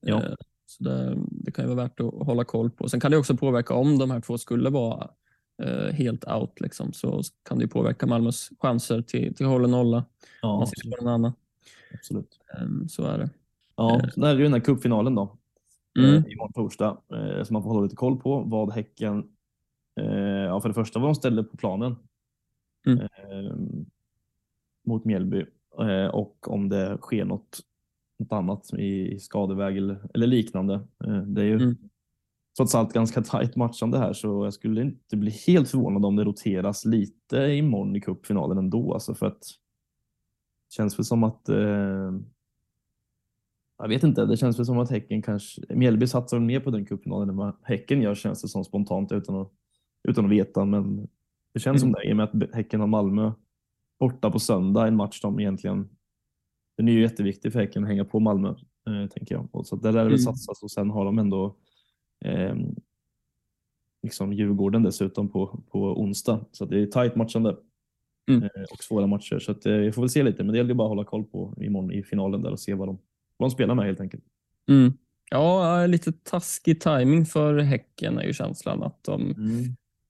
Ja. Eh, Så det, det kan ju vara värt att hålla koll på. Sen kan det också påverka om de här två skulle vara eh, helt out. Liksom, så kan det ju påverka Malmös chanser till, till håll och nolla. Ja, man sitter på någon annan. absolut. Ehm, Så är det. Ja, sen är det ju den här cupfinalen då. Mm. eh, Imorgon torsdag. eh, Som man får hålla lite koll på. Vad Häcken, eh, ja för det första vad de ställer på planen. Mm. eh, Mot Mjällby. eh, Och om det sker något, något annat i skadeväg eller, eller liknande. Eh, Det är ju Mm. trots allt ganska tajt matchande här så jag skulle inte bli helt förvånad om det roteras lite imorgon i cupfinalen ändå. Alltså för att känns väl som att eh, jag vet inte, det känns väl som att Häcken kanske, Mjällby satsar mer på den cupfinalen än vad Häcken gör känns det som spontant utan att, utan att veta. Men det känns som Mm. det i och med att Häcken har Malmö borta på söndag, en match de egentligen, den är ju jätteviktig för Häcken att hänga på Malmö, eh, tänker jag. Och så där lär det väl Mm. satsas och sen har de ändå eh, liksom Djurgården dessutom på, på onsdag. Så det är tajt matchande Mm. eh, och svåra matcher. Så att, eh, vi får väl se lite, men det gäller ju bara att hålla koll på imorgon i finalen där och se vad de, de spelar med helt enkelt. Mm. Ja, lite taskig timing för Häcken är ju känslan att de,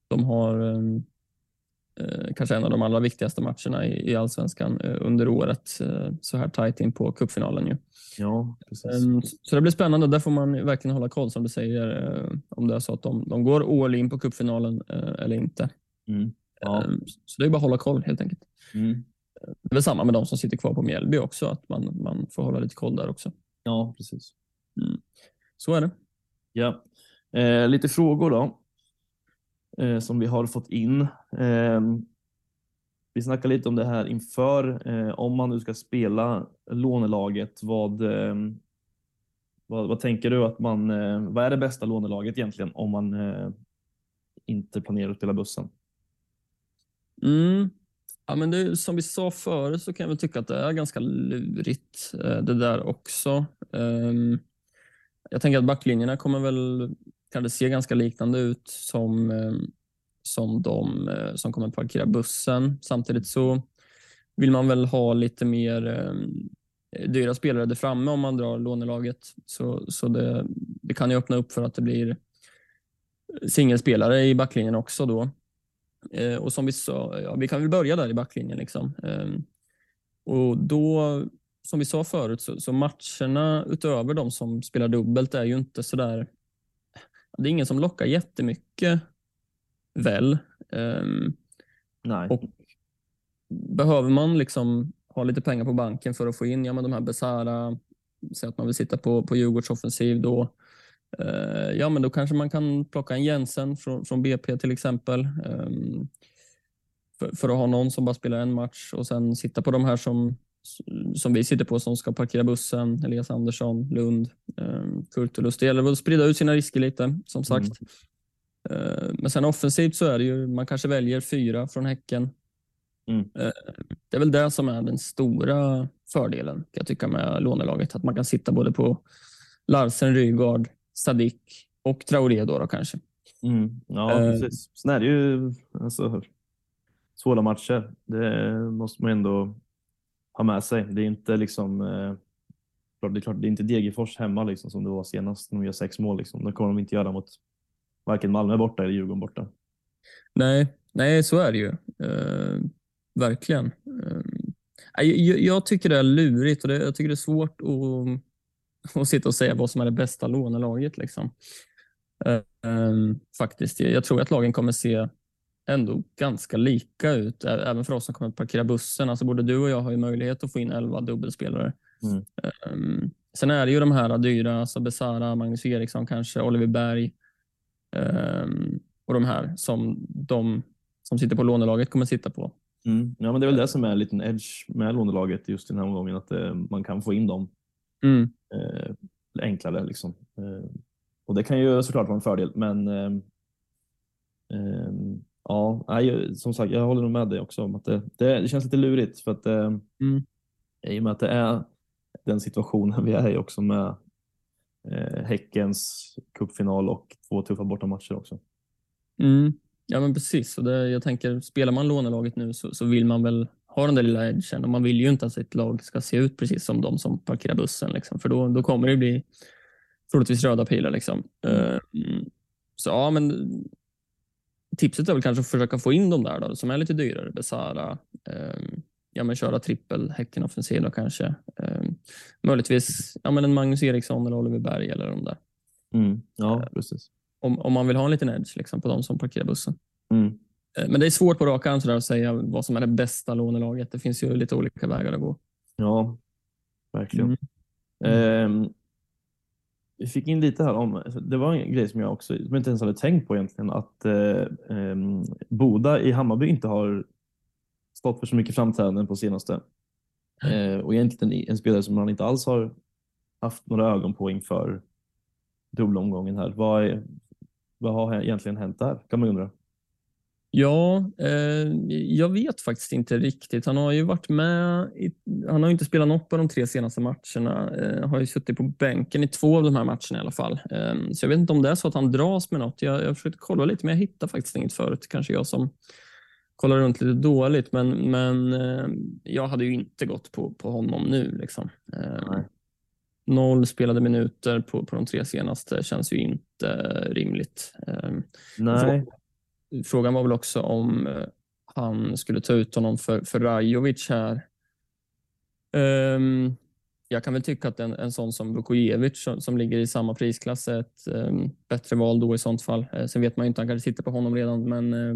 de har ehm, eh, kanske en av de allra viktigaste matcherna i, i allsvenskan eh, under året. Eh, så här tajt in på cupfinalen. Ju. Ja, precis. Ehm, så- det blir spännande. Där får man verkligen hålla koll som du säger. eh, om det är så att de, de går all in på cupfinalen eh, eller inte. Mm. Ja. Ehm, så det är bara att hålla koll helt enkelt. Mm. Det är väl samma med de som sitter kvar på Mjällby också. Att man, man får hålla lite koll där också. ja, precis. Så är det. Ja. Eh, lite frågor då. Eh, som vi har fått in. Eh, vi snackar lite om det här inför. Eh, om man nu ska spela lånelaget, vad, eh, vad, vad tänker du att man, eh, vad är det bästa lånelaget egentligen om man eh, inte planerar att spela bussen? Mm. Ja, men det, som vi sa förut så kan jag väl tycka att det är ganska lurigt eh, det där också. Ehm, jag tänker att backlinjerna kommer väl kan det se ganska liknande ut som, ehm, som de eh, som kommer parkera bussen. Samtidigt så vill man väl ha lite mer ehm, dyra spelare där framme om man drar lånelaget. Så, så det, det kan ju öppna upp för att det blir singelspelare i backlinjen också då. Eh, och som vi sa, ja, vi kan väl börja där i backlinjen. Liksom. Eh, och då, som vi sa förut, så, så, matcherna utöver de som spelar dubbelt är ju inte så där... Det är ingen som lockar jättemycket, väl? Eh, Nej. Och behöver man liksom ha lite pengar på banken för att få in ja, men de här Besara, säg att man vill sitta på, på Djurgårds offensiv, då, ja, men då kanske man kan plocka en Jensen från, från BP till exempel. Eh, för, för, att ha någon som bara spelar en match och sen sitta på de här som, som vi sitter på som ska parkera bussen, Elias Andersson, Lund, eh, Kurtulus. Det gäller att sprida ut sina risker lite, som sagt. Mm. Men sen offensivt så är det ju, man kanske väljer fyra från Häcken Mm. Eh, det är väl det som är den stora fördelen kan jag tycka med lånelaget. Att man kan sitta både på Larsen, Rygaard, Sadik och Traoré då, då kanske. Mm. Ja, uh, precis. Sen är det ju alltså, svåra matcher. Det måste man ändå ha med sig. Det är inte liksom eh, det är klart, det är inte Degerfors hemma liksom, som det var senast de gör sex mål. Liksom. Det kommer de inte göra mot varken Malmö borta eller Djurgården borta. Nej, nej så är det ju. Uh, Verkligen. Ehm, jag, jag, tycker det är lurigt och det, jag tycker det är svårt att, att sitta och säga vad som är det bästa lånelaget. Liksom. Um, faktiskt. Jag tror att lagen kommer se ändå ganska lika ut, även för oss som kommer att parkera bussen. Alltså både du och jag har ju möjlighet att få in 11 dubbelspelare. Mm. Um, sen är det ju de här dyra, alltså Besara, Magnus Eriksson kanske, Oliver Berg um, och de här som de som sitter på lånelaget kommer att sitta på. Mm. Ja, men det är väl det som är en liten edge med lånelaget just den här omgången, att eh, man kan få in dem mm. eh, enklare. Liksom. Eh, och Det kan ju såklart vara en fördel, men eh, eh, ja, nej, som sagt, jag håller nog med dig också om att det, det, det känns lite lurigt för att eh, mm. i och med att det är den situationen vi är i också med Häckens cupfinal och två tuffa bortamatcher också. Mm. Ja, men precis. Och det, jag tänker, spelar man lånelaget nu så, så vill man väl ha den där lilla edgen och man vill ju inte att sitt lag ska se ut precis som de som parkerar bussen. Liksom, för då, då kommer det bli troligtvis röda pilar. Liksom. Mm. Uh, så ja, men tipset är väl kanske att försöka få in dem där då, som är lite dyrare. Besara, uh, ja, men köra trippel, Häcken offensiv kanske. Uh, möjligtvis ja, men en Magnus Eriksson eller Oliver Berg eller de där. Mm. Ja, precis om, om man vill ha en liten edge liksom, på de som parkerar bussen. Mm. Eh, men det är svårt på rak arm att säga vad som är det bästa lånelaget. Det finns ju lite olika vägar att gå. Ja, verkligen. Mm. Eh, vi fick in lite här om, det var en grej som jag också som jag inte ens hade tänkt på egentligen, att eh, eh, Boda i Hammarby inte har stått för så mycket framträdanden på senaste. Eh, och egentligen en spelare som man inte alls har haft några ögon på inför dubbelomgången här. Vad, är, vad har egentligen hänt där, kan man undra. Ja, eh, jag vet faktiskt inte riktigt. Han har ju varit med. I, han har inte spelat något på de tre senaste matcherna. Eh, har ju suttit på bänken i två av de här matcherna i alla fall. Eh, så jag vet inte om det är så att han dras med något. Jag, jag försökte kolla lite, men jag hittade faktiskt inget förut. Kanske jag som kollar runt lite dåligt, men, men eh, jag hade ju inte gått på, på honom nu. Liksom. Eh, Noll spelade minuter på, på de tre senaste känns ju inte rimligt. Ehm, Nej. Frågan var väl också om eh, han skulle ta ut honom för, för Rajovic här. Um, jag kan väl tycka att en, en sån som Vukojevic som, som ligger i samma prisklass är ett um, bättre val då i sånt fall. Uh, sen vet man ju inte, han kanske sitter på honom redan, men uh,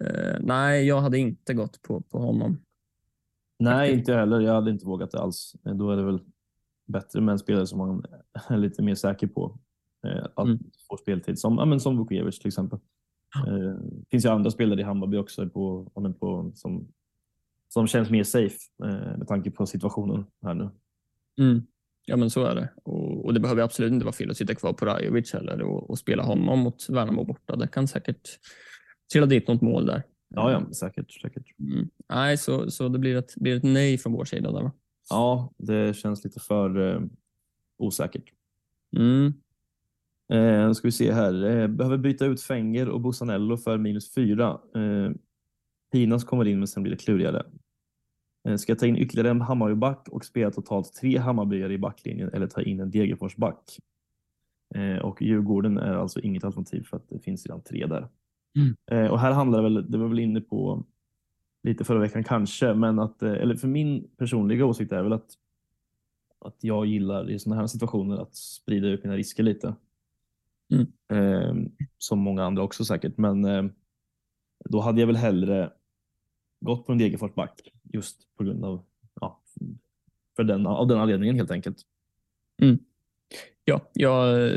uh, nej, jag hade inte gått på, på honom. Nej, inte heller. Jag hade inte vågat det alls. Då är det väl bättre med en spelare som man är lite mer säker på att mm. få speltid. Som, ja, men som Vukovic till exempel. Det eh, finns ju andra spelare i Hammarby också på, på, som, som känns mer safe eh, med tanke på situationen här nu. Mm. Ja, men så är det. Och, och, det behöver absolut inte vara fel att sitta kvar på Rajovic heller och, och spela honom mot Värnamo borta. Det kan säkert trilla dit något mål där. Ja, ja säkert. säkert. Mm. Nej, så, så det blir ett, blir ett nej från vår sida. Där, va? Ja, det känns lite för eh, osäkert. Mm. Eh, ska vi se här. Eh, behöver byta ut Fenger och Bosanello för minus fyra. Eh, Pinas kommer in, men sen blir det klurigare. Eh, ska jag ta in ytterligare en Hammarbyback och spela totalt tre Hammarbyare i backlinjen eller ta in en Degerforsback? Eh, och Djurgården är alltså inget alternativ för att det finns redan tre där. Mm. Eh, och här handlar det väl, det var väl inne på lite förra veckan kanske, men att, eh, eller för min personliga åsikt är väl att, att jag gillar i sådana här situationer att sprida ut mina risker lite. Mm. Eh, som många andra också säkert, men eh, då hade jag väl hellre gått på en Degerfors back just på grund av, ja, för den, av den anledningen helt enkelt. Ja, jag,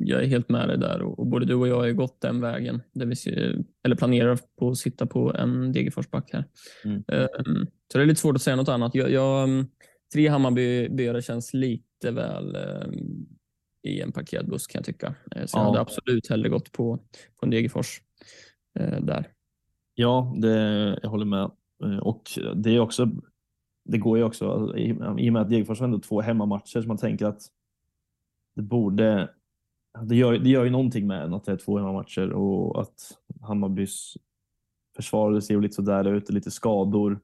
jag är helt med dig där och, och både du och jag har ju gått den vägen. Där vi ser, eller planerar på att sitta på en Degerforsback här. Mm. Um, så det är lite svårt att säga något annat. Jag, jag, mm, tre Hammarbyare känns lite väl um, i en parkerad buss kan jag tycka. Eh, Så jag Ja. hade absolut hellre gått på, på Degerfors eh, där. Ja, det, jag håller med. Eh, Och det är också, det går ju också, alltså, i, i och med att Degerfors har ändå två hemmamatcher, så man tänker att det borde, det gör, det gör ju någonting med en att det är två hemmamatcher och att Hammarbys försvar ser lite sådär ut, lite skador.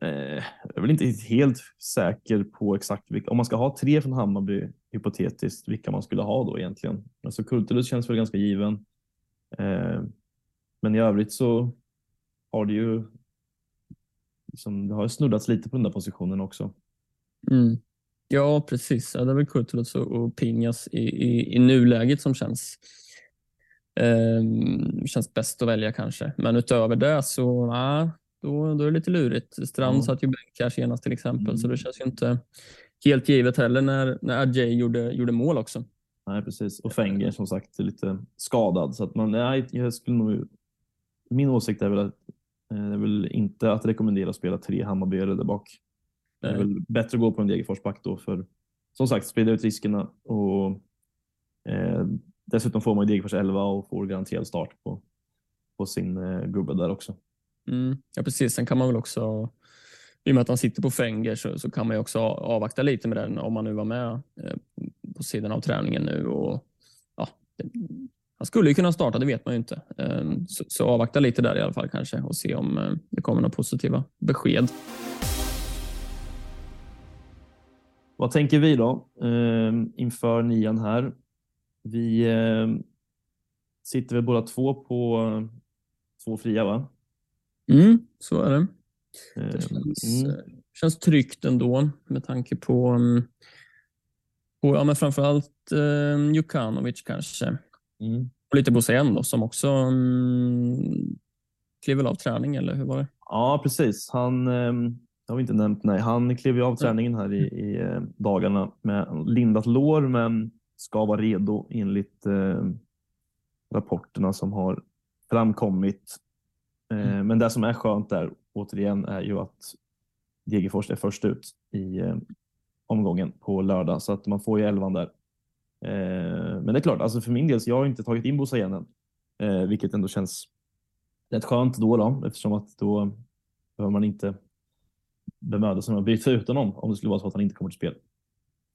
Eh, jag är väl inte helt säker på exakt vilka, om man ska ha tre från Hammarby, hypotetiskt, vilka man skulle ha då egentligen. Alltså Kurtulus känns väl ganska given. Eh, men i övrigt så har det ju liksom, det har snuddats lite på den där positionen också. Mm. Ja, precis. Ja, det är väl Kurtulus och, Pingas i, i, i nuläget som känns, ehm, känns bäst att välja kanske. Men utöver det så nej, då, då är det lite lurigt. Strand Ja. satt ju bänk här senast till exempel, så Mm. det känns ju inte helt givet heller när, när Adjei gjorde, gjorde mål också. Nej, precis. Och Fenger som sagt är lite skadad. Så att man, nej, jag skulle nog, min åsikt är väl att eh, det är väl inte att rekommendera att spela tre Hammarbyare där bak. Det är Nej. väl bättre att gå på en Degerforsback då för som sagt sprida ut riskerna och eh, dessutom får man ju Degerfors 11 och får garanterad start på, på sin eh, gubbe där också. Mm. Ja, precis. Sen kan man väl också, i och med att han sitter på Fenger, så, så kan man ju också avvakta lite med den om man nu var med eh, på sidan av träningen nu. Och, ja, det, han skulle ju kunna starta, det vet man ju inte. Ehm, så, så avvakta lite där i alla fall kanske och se om eh, det kommer några positiva besked. Vad tänker vi då ehm, inför nian här? Vi ehm, sitter väl båda två på eh, två fria va? Mm, så är det. Det känns, mm. eh, känns tryggt ändå med tanke på, mm, på ja, men framförallt eh, Jukanovic kanske. Mm. Och lite Bosen då, som också mm, klev av träning, eller hur var det? Ja, precis. Han eh, det har vi inte nämnt. Nej, han klev av träningen här i, i eh, dagarna med lindat lår, men ska vara redo enligt eh, rapporterna som har framkommit. Eh, Men det som är skönt där återigen är ju att Degerfors är först ut i eh, omgången på lördag så att man får ju elvan där. Eh, men det är klart, alltså för min del, så jag har inte tagit in Bosa igen än, vilket ändå känns rätt skönt då, då eftersom att då behöver man inte bemöda sig om att byta ut honom om det skulle vara så att han inte kommer till spel.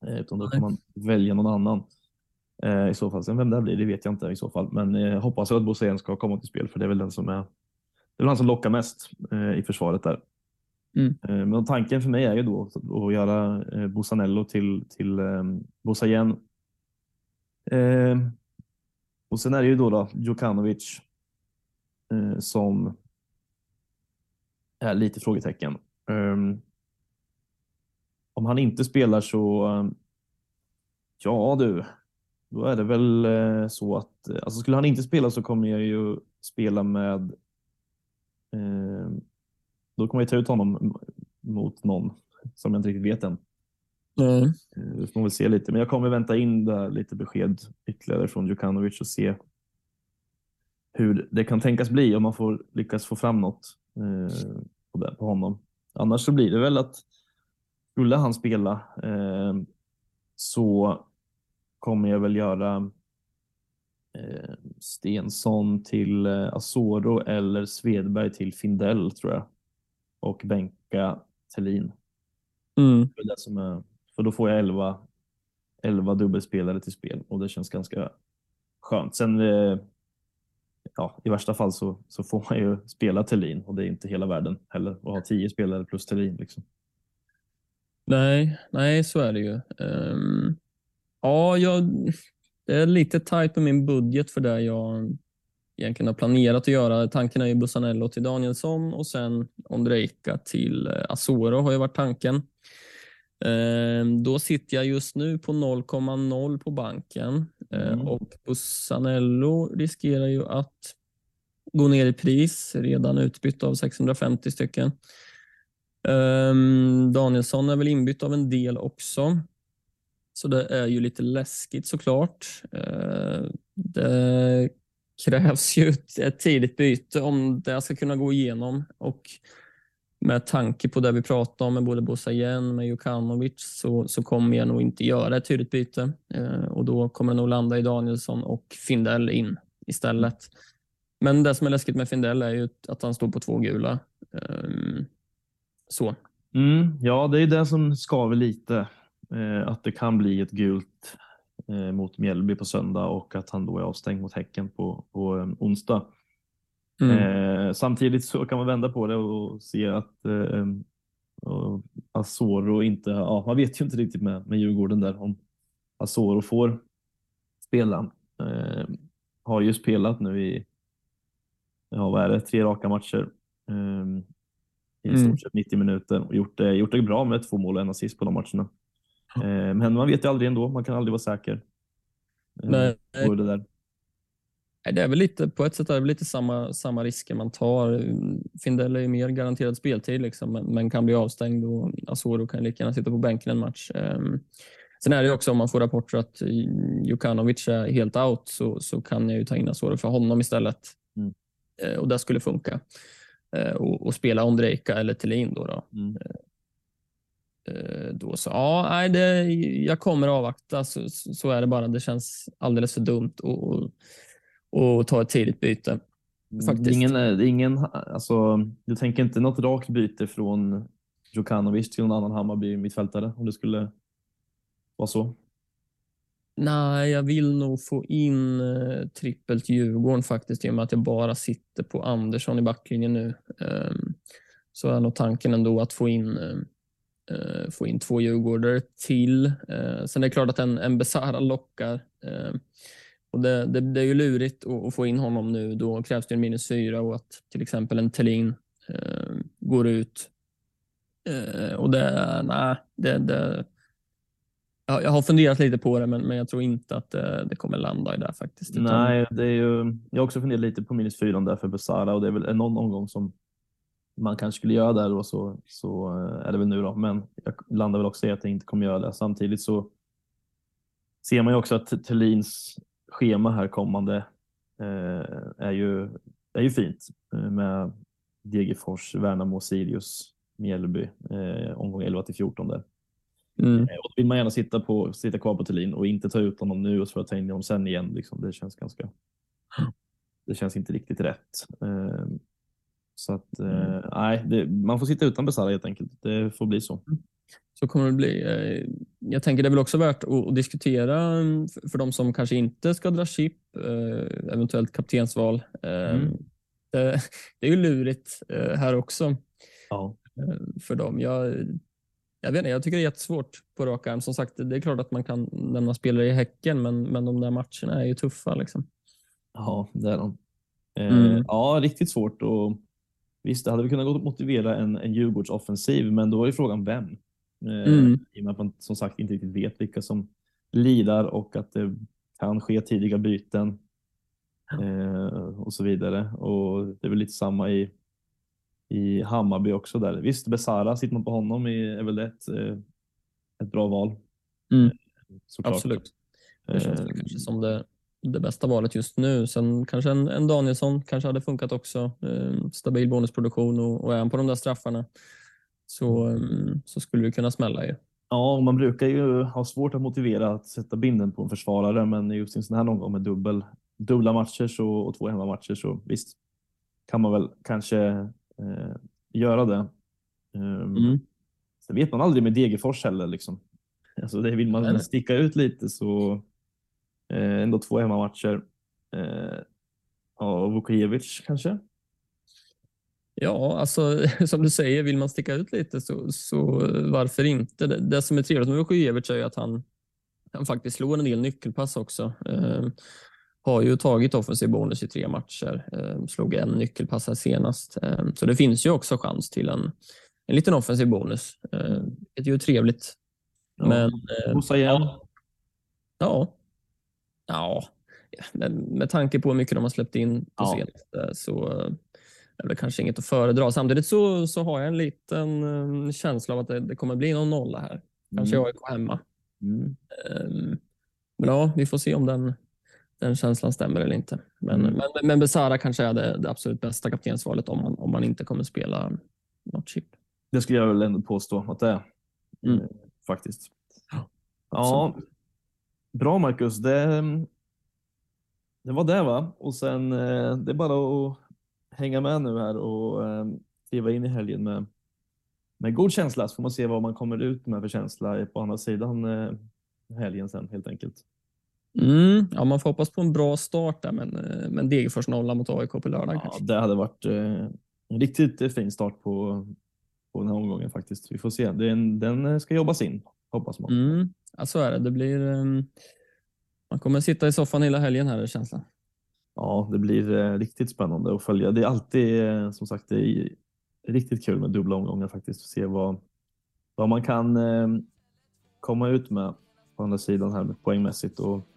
Utan då kan man välja någon annan. I så fall. Sen vem det blir, det vet jag inte i så fall. Men eh, jag hoppas att Bosa ska komma till spel för det är väl den som är det är han som lockar mest eh, i försvaret där. Mm. Eh, men tanken för mig är ju då att, göra eh, Bosanello till, till Bosa igen. Eh, och sen är det ju då, då Djukanovic som är lite frågetecken. Um, om han inte spelar så, ja du, då är det väl så att, alltså skulle han inte spela så kommer jag ju spela med, då kommer jag ta ut honom mot någon som jag inte riktigt vet än. Eh, Det får väl se lite, men jag kommer vänta in där lite besked ytterligare från Djukanovic och se hur det kan tänkas bli om man får lyckas få fram något eh, på, honom. Annars så blir det väl att skulle han spela eh, så kommer jag väl göra Stensson till eh, Asoro eller Svedberg till Findell tror jag. Och bänka Thelin. Mm. Är för då får jag 11, 11 dubbelspelare till spel och det känns ganska skönt. Sen eh, ja, i värsta fall så, så får man ju spela Thelin och det är inte hela världen heller att ha tio spelare plus Thelin. Liksom. Nej, nej, så är det ju. Um, ja, jag, det är lite tajt på min budget för det jag egentligen har planerat att göra. Tanken är ju Bussanello till Danielsson och sen Ondrejka till eh, Asoro har ju varit tanken. Um, då sitter jag just nu på 0,0 på banken mm. och Bussanello riskerar ju att gå ner i pris, redan utbytt av 650 stycken. Um, Danielsson är väl inbytt av en del också. Så det är ju lite läskigt såklart. Eh, det krävs ju ett tidigt byte om det ska kunna gå igenom och med tanke på det vi pratade om med både Bosa och med Jukanovic så, så kommer jag nog inte göra ett tydligt byte eh, och då kommer det nog landa i Danielsson och Findell in istället. Men det som är läskigt med Findell är ju att han står på två gula. Ehm, så. Mm, ja, det är det som skaver lite. Eh, att det kan bli ett gult eh, mot Mjällby på söndag och att han då är avstängd mot Häcken på, på um, onsdag. Mm. Eh, samtidigt så kan man vända på det och se att eh, och Asoro inte, ja, man vet ju inte riktigt med, med Djurgården där om Asoro får spela. Eh, har ju spelat nu i, ja vad är det, tre raka matcher. Um, i mm. stort sett 90 minuter och gjort det, gjort det bra med två mål och en assist på de matcherna. Eh, men man vet ju aldrig ändå, man kan aldrig vara säker. Eh, Nej. På det där. Det är väl lite, på ett sätt är det lite samma, samma risker man tar. Findell är ju mer garanterad speltid, liksom, men, men, kan bli avstängd och Asoro kan lika gärna sitta på bänken en match. Um, sen är det också om man får rapporter att Jukanovic är helt out så, så kan jag ju ta in Asoro för honom istället. Mm. Uh, och det skulle funka. Eh, och, och spela Ondrejka eller Thelin. Då, då. Mm. Eh, eh, då så, ja, nej, det, jag kommer avvakta. Så, så är det bara. Det känns alldeles för dumt att ta ett tidigt byte. Mm, faktiskt. Ingen, ingen, alltså, du tänker inte något rakt byte från Djukanovic till någon annan Hammarby mittfältare om det skulle vara så? Nej, jag vill nog få in eh, trippelt Djurgården faktiskt i och med att jag bara sitter på Andersson i backlinjen nu. Eh, så är nog tanken ändå att få in, eh, Eh, få in två Djurgårdare till. Eh, sen är det klart att en, en Besara lockar. Eh, och det, det, det, är ju lurigt att, att, få in honom nu. Då krävs det en minus fyra och att till exempel en Tellin eh, går ut. Eh, och det, nej, det, det jag har funderat lite på det, men, men jag tror inte att det, det kommer landa i det faktiskt. Nej, det är ju, jag har också funderat lite på minus fyran där för Besara och det är väl någon omgång som man kanske skulle göra där och så, så eh, är det väl nu då. Men jag landar väl också i att jag inte kommer göra det. Samtidigt så ser man ju också att Thelins schema här kommande eh, är, ju, är ju fint eh, med Degerfors, Värnamo, Sirius, Mjällby, eh, omgång 11 till 14 där. Mm. Eh, och då vill man gärna sitta, på, sitta kvar på Thelin och inte ta ut honom nu och så ta in honom sen igen. Liksom. Det känns ganska... Det känns inte riktigt rätt. Så att, eh, mm. nej, det, man får sitta utan Besara helt enkelt. Det får bli så. Så kommer det bli. Eh, jag tänker det är väl också värt att diskutera mm, för de som kanske inte ska dra chip, eventuellt kaptensval. Mm. Det, det är ju lurigt här också ja. för dem. Jag jag vet inte, jag tycker det är jättesvårt på rak arm. Som sagt, det är klart att man kan lämna spelare i Häcken, men, men de där matcherna är ju tuffa. Liksom. Ja, det är de. Eh, mm. Ja, riktigt svårt. Och visst, det hade vi kunnat gå motivera en, en Djurgårdsoffensiv, men då är frågan vem? Eh, mm. I och med att man som sagt inte riktigt vet vilka som lirar och att det kan ske tidiga byten eh, och så vidare. Och Det är väl lite samma i i Hammarby också där. Visst, Besara, sitter man på honom är väl ett, eh, ett bra val. Mm. Absolut. Det känns eh, kanske som det, det bästa valet just nu. Sen kanske en, en Danielsson kanske hade funkat också. Eh, stabil bonusproduktion och, och är han på de där straffarna så, mm, så skulle det kunna smälla ju. Ja, man brukar ju ha svårt att motivera att sätta binden på en försvarare, men just i en sån här omgång med dubbel, dubbla matcher så, och två hemmamatcher så visst kan man väl kanske eh, göra det. Um, mm. Sen vet man aldrig med Degerfors heller. Liksom. Alltså det vill man Nej. sticka ut lite så ändå två hemmamatcher. Eh, Ja, Vukojevic kanske? Ja, alltså som du säger, vill man sticka ut lite så, så varför inte? Det, det som är trevligt med Vukojevic är ju att han, han faktiskt slår en del nyckelpass också. Eh, har ju tagit offensiv bonus i tre matcher. Eh, slog en nyckelpass här senast. Eh, så det finns ju också chans till en, en liten offensiv bonus. Eh, det är ju trevligt. Ja. Men eh, igen? ja, ja, men med tanke på hur mycket de har släppt in på Ja. senaste så är det kanske inget att föredra. Samtidigt så, så har jag en liten eh, känsla av att det, det kommer bli någon nolla här. Kanske Mm. AIK hemma. Mm. Ehm, Men ja, vi får se om den, den känslan stämmer eller inte. Men, Mm. men, men Besara kanske är det, det absolut bästa kaptensvalet om man, om man inte kommer spela något chip. Det skulle jag väl ändå påstå att det är. Mm. Eh, Faktiskt. Ja, Ja, bra Marcus. Det, det var det va? Och sen eh, det är bara att hänga med nu här och eh, kliva in i helgen med, med god känsla så får man se vad man kommer ut med för känsla på andra sidan eh, helgen sen helt enkelt. Mm, ja, man får hoppas på en bra start där, men, men Degerfors nolla mot AIK på lördag Ja, kanske. det hade varit en riktigt fin start på, på den här omgången faktiskt. Vi får se. Den, den ska jobbas in, hoppas man. Mm, ja, så är det. det blir, ehm, man kommer sitta i soffan hela helgen här, är känslan. Ja, det blir eh, riktigt spännande att följa. Det är alltid, eh, som sagt, det riktigt kul med dubbla omgångar faktiskt. Se vad, vad man kan eh, komma ut med på andra sidan här med poängmässigt och,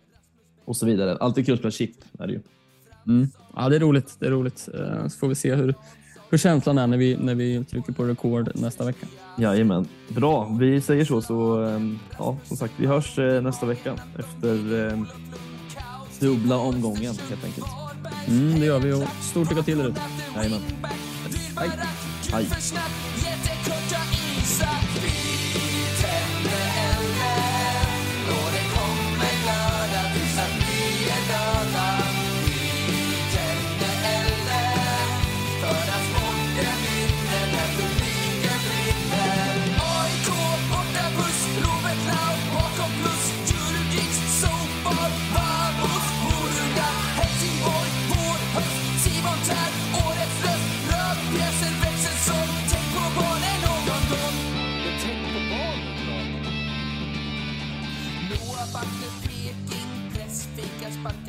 och så vidare. Alltid kul att spela chip är det ju. Mm. Ja, det är roligt. Det är roligt. Eh, Så får vi se hur, hur känslan är när vi, när vi trycker på rekord nästa vecka. Jajamän. Bra, vi säger så. så eh, ja, som sagt, vi hörs eh, nästa vecka efter eh, dubbla omgången helt enkelt. Mm, det gör vi och stort lycka till där ute. Jajamän. Hej. Hej.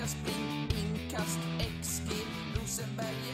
spring, inkast, XG, Rosenberg